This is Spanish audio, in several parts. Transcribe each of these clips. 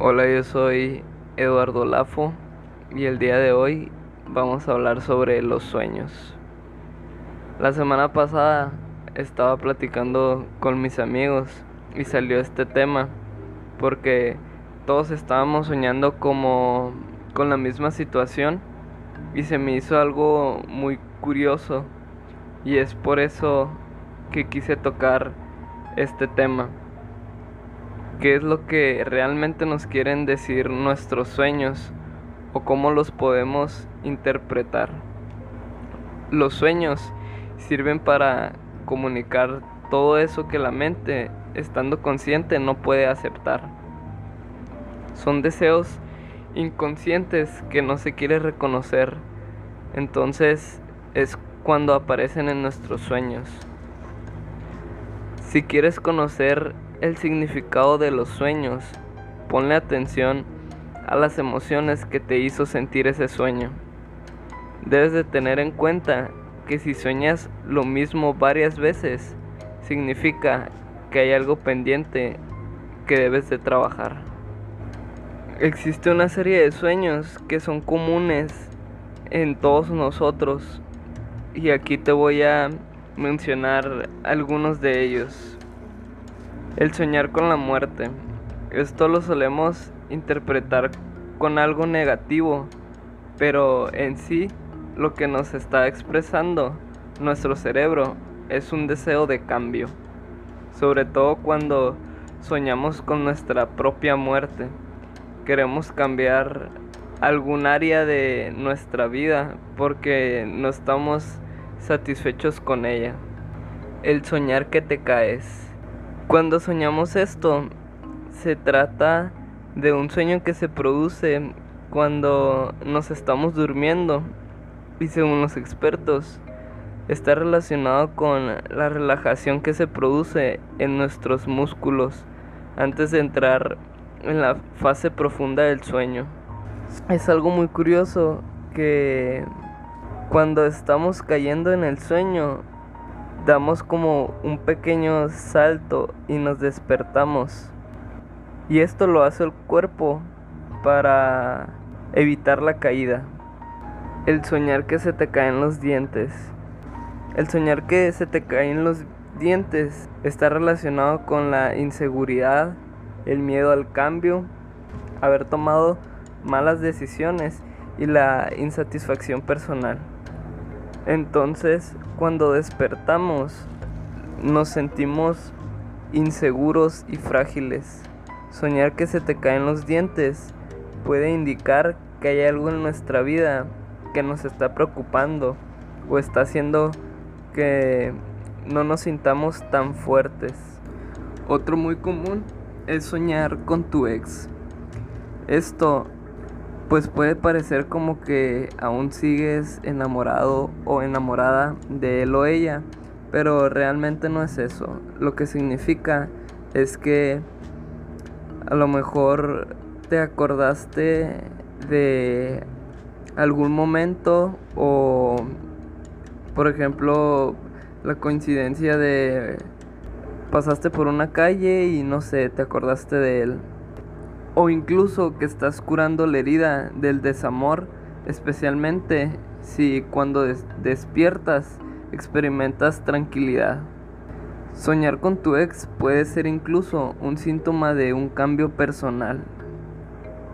Hola, yo soy Eduardo Lafo y el día de hoy vamos a hablar sobre los sueños. La semana pasada estaba platicando con mis amigos y salió este tema porque todos estábamos soñando como con la misma situación y se me hizo algo muy curioso y es por eso que quise tocar este tema qué es lo que realmente nos quieren decir nuestros sueños o cómo los podemos interpretar. Los sueños sirven para comunicar todo eso que la mente, estando consciente, no puede aceptar. Son deseos inconscientes que no se quiere reconocer. Entonces es cuando aparecen en nuestros sueños. Si quieres conocer el significado de los sueños. Ponle atención a las emociones que te hizo sentir ese sueño. Debes de tener en cuenta que si sueñas lo mismo varias veces, significa que hay algo pendiente que debes de trabajar. Existe una serie de sueños que son comunes en todos nosotros y aquí te voy a mencionar algunos de ellos. El soñar con la muerte. Esto lo solemos interpretar con algo negativo, pero en sí lo que nos está expresando nuestro cerebro es un deseo de cambio, sobre todo cuando soñamos con nuestra propia muerte. Queremos cambiar algún área de nuestra vida porque no estamos satisfechos con ella. El soñar que te caes. Cuando soñamos esto, se trata de un sueño que se produce cuando nos estamos durmiendo y según los expertos está relacionado con la relajación que se produce en nuestros músculos antes de entrar en la fase profunda del sueño. Es algo muy curioso que cuando estamos cayendo en el sueño damos como un pequeño salto y nos despertamos. Y esto lo hace el cuerpo para evitar la caída. El soñar que se te caen los dientes. El soñar que se te caen los dientes está relacionado con la inseguridad, el miedo al cambio, haber tomado malas decisiones y la insatisfacción personal. Entonces, cuando despertamos, nos sentimos inseguros y frágiles. Soñar que se te caen los dientes puede indicar que hay algo en nuestra vida que nos está preocupando o está haciendo que no nos sintamos tan fuertes. Otro muy común es soñar con tu ex. Esto pues puede parecer como que aún sigues enamorado o enamorada de él o ella, pero realmente no es eso. Lo que significa es que a lo mejor te acordaste de algún momento o por ejemplo la coincidencia de pasaste por una calle y no sé, te acordaste de él o incluso que estás curando la herida del desamor, especialmente si cuando despiertas experimentas tranquilidad. Soñar con tu ex puede ser incluso un síntoma de un cambio personal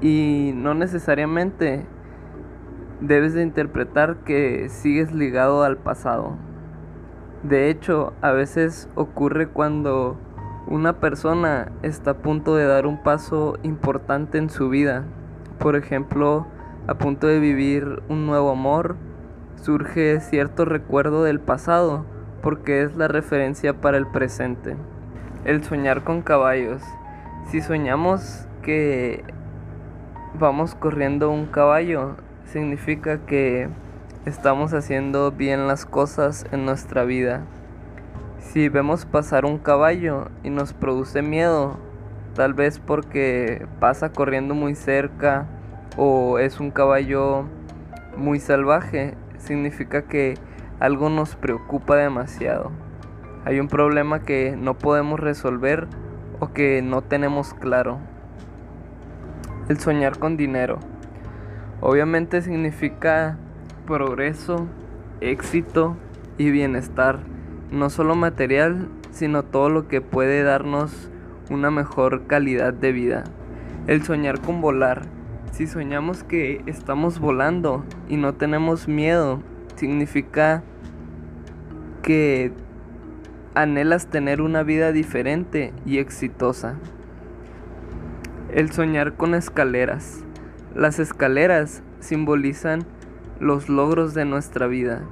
y no necesariamente debes de interpretar que sigues ligado al pasado. De hecho, a veces ocurre cuando una persona está a punto de dar un paso importante en su vida. Por ejemplo, a punto de vivir un nuevo amor, surge cierto recuerdo del pasado porque es la referencia para el presente. El soñar con caballos. Si soñamos que vamos corriendo un caballo, significa que estamos haciendo bien las cosas en nuestra vida. Si vemos pasar un caballo y nos produce miedo, tal vez porque pasa corriendo muy cerca o es un caballo muy salvaje, significa que algo nos preocupa demasiado. Hay un problema que no podemos resolver o que no tenemos claro. El soñar con dinero. Obviamente significa progreso, éxito y bienestar, no solo material, sino todo lo que puede darnos una mejor calidad de vida. El soñar con volar. Si soñamos que estamos volando y no tenemos miedo, significa que anhelas tener una vida diferente y exitosa. El soñar con escaleras. Las escaleras simbolizan los logros de nuestra vida,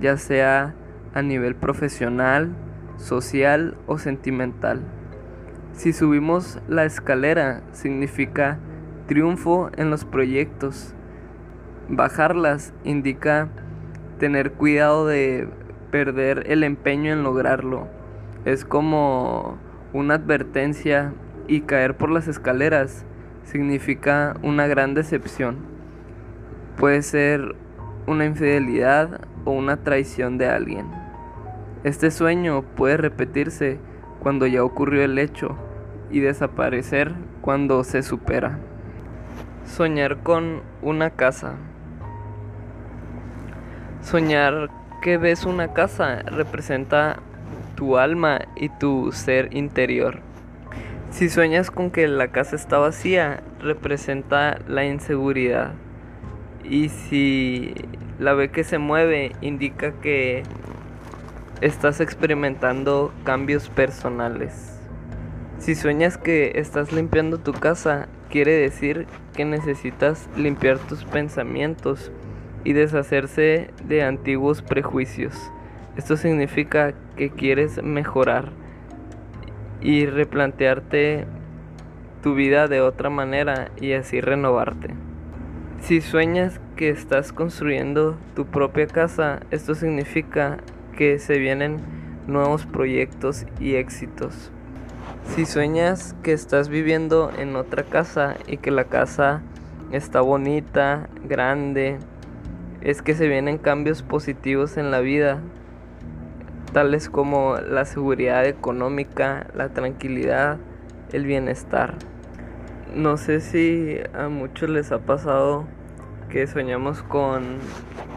ya sea a nivel profesional, social o sentimental. Si subimos la escalera significa triunfo en los proyectos. Bajarlas indica tener cuidado de perder el empeño en lograrlo. Es como una advertencia y caer por las escaleras significa una gran decepción. Puede ser una infidelidad o una traición de alguien. Este sueño puede repetirse cuando ya ocurrió el hecho y desaparecer cuando se supera. Soñar con una casa. Soñar que ves una casa representa tu alma y tu ser interior. Si sueñas con que la casa está vacía, representa la inseguridad. Y si la ve que se mueve, indica que estás experimentando cambios personales. Si sueñas que estás limpiando tu casa, quiere decir que necesitas limpiar tus pensamientos y deshacerse de antiguos prejuicios. Esto significa que quieres mejorar y replantearte tu vida de otra manera y así renovarte. Si sueñas que estás construyendo tu propia casa, esto significa que se vienen nuevos proyectos y éxitos. Si sueñas que estás viviendo en otra casa y que la casa está bonita, grande, es que se vienen cambios positivos en la vida, tales como la seguridad económica, la tranquilidad, el bienestar. No sé si a muchos les ha pasado que soñamos con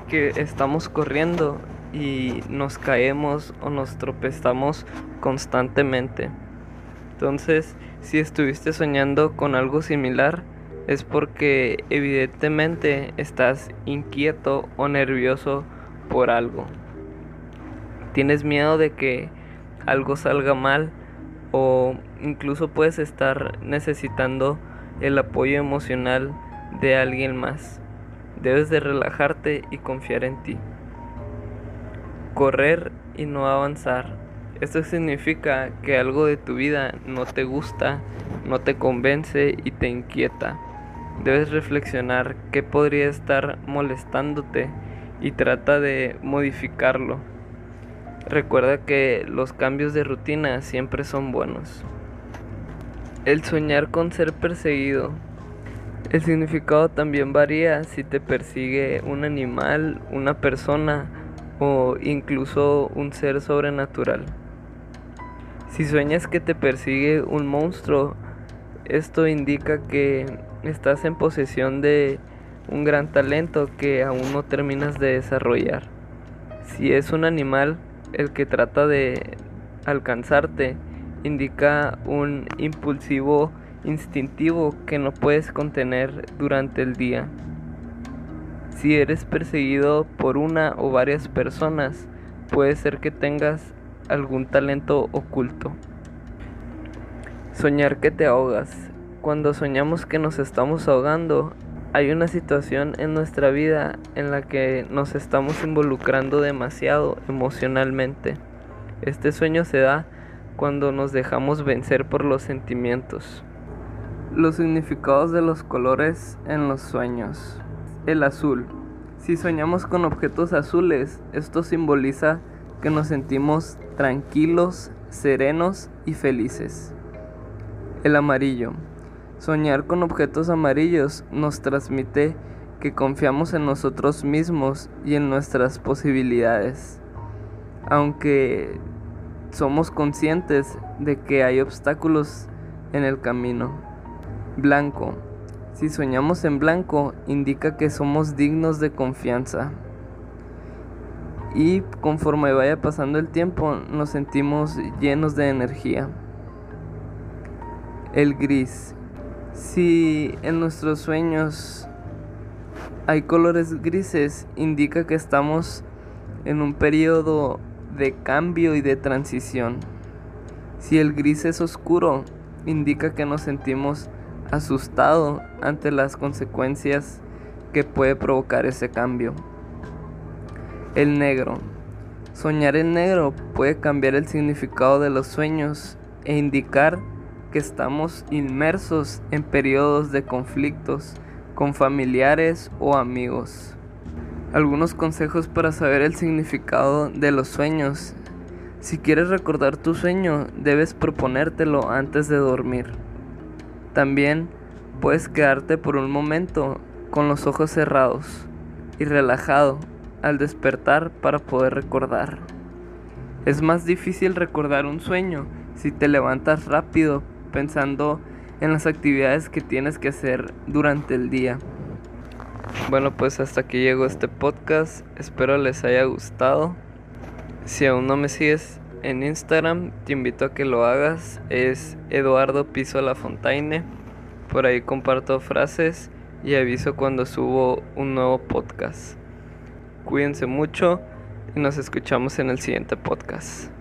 que estamos corriendo y nos caemos o nos tropezamos constantemente. Entonces, si estuviste soñando con algo similar, es porque evidentemente estás inquieto o nervioso por algo. Tienes miedo de que algo salga mal o incluso puedes estar necesitando el apoyo emocional de alguien más. Debes de relajarte y confiar en ti. Correr y no avanzar esto significa que algo de tu vida no te gusta, no te convence y te inquieta. Debes reflexionar qué podría estar molestándote y trata de modificarlo. Recuerda que los cambios de rutina siempre son buenos. El soñar con ser perseguido. El significado también varía si te persigue un animal, una persona o incluso un ser sobrenatural. Si sueñas que te persigue un monstruo, esto indica que estás en posesión de un gran talento que aún no terminas de desarrollar. Si es un animal el que trata de alcanzarte, indica un impulsivo instintivo que no puedes contener durante el día. Si eres perseguido por una o varias personas, puede ser que tengas algún talento oculto. Soñar que te ahogas. Cuando soñamos que nos estamos ahogando, hay una situación en nuestra vida en la que nos estamos involucrando demasiado emocionalmente. Este sueño se da cuando nos dejamos vencer por los sentimientos. Los significados de los colores en los sueños. El azul. Si soñamos con objetos azules, esto simboliza que nos sentimos tranquilos, serenos y felices. El amarillo. Soñar con objetos amarillos nos transmite que confiamos en nosotros mismos y en nuestras posibilidades, aunque somos conscientes de que hay obstáculos en el camino. Blanco. Si soñamos en blanco, indica que somos dignos de confianza. Y conforme vaya pasando el tiempo, nos sentimos llenos de energía. El gris. Si en nuestros sueños hay colores grises, indica que estamos en un periodo de cambio y de transición. Si el gris es oscuro, indica que nos sentimos asustados ante las consecuencias que puede provocar ese cambio. El negro. Soñar en negro puede cambiar el significado de los sueños e indicar que estamos inmersos en periodos de conflictos con familiares o amigos. Algunos consejos para saber el significado de los sueños. Si quieres recordar tu sueño, debes proponértelo antes de dormir. También puedes quedarte por un momento con los ojos cerrados y relajado al despertar para poder recordar. Es más difícil recordar un sueño si te levantas rápido pensando en las actividades que tienes que hacer durante el día. Bueno, pues hasta aquí llegó este podcast. Espero les haya gustado. Si aún no me sigues en Instagram, te invito a que lo hagas. Es Eduardo Piso La Fontaine. Por ahí comparto frases y aviso cuando subo un nuevo podcast. Cuídense mucho y nos escuchamos en el siguiente podcast.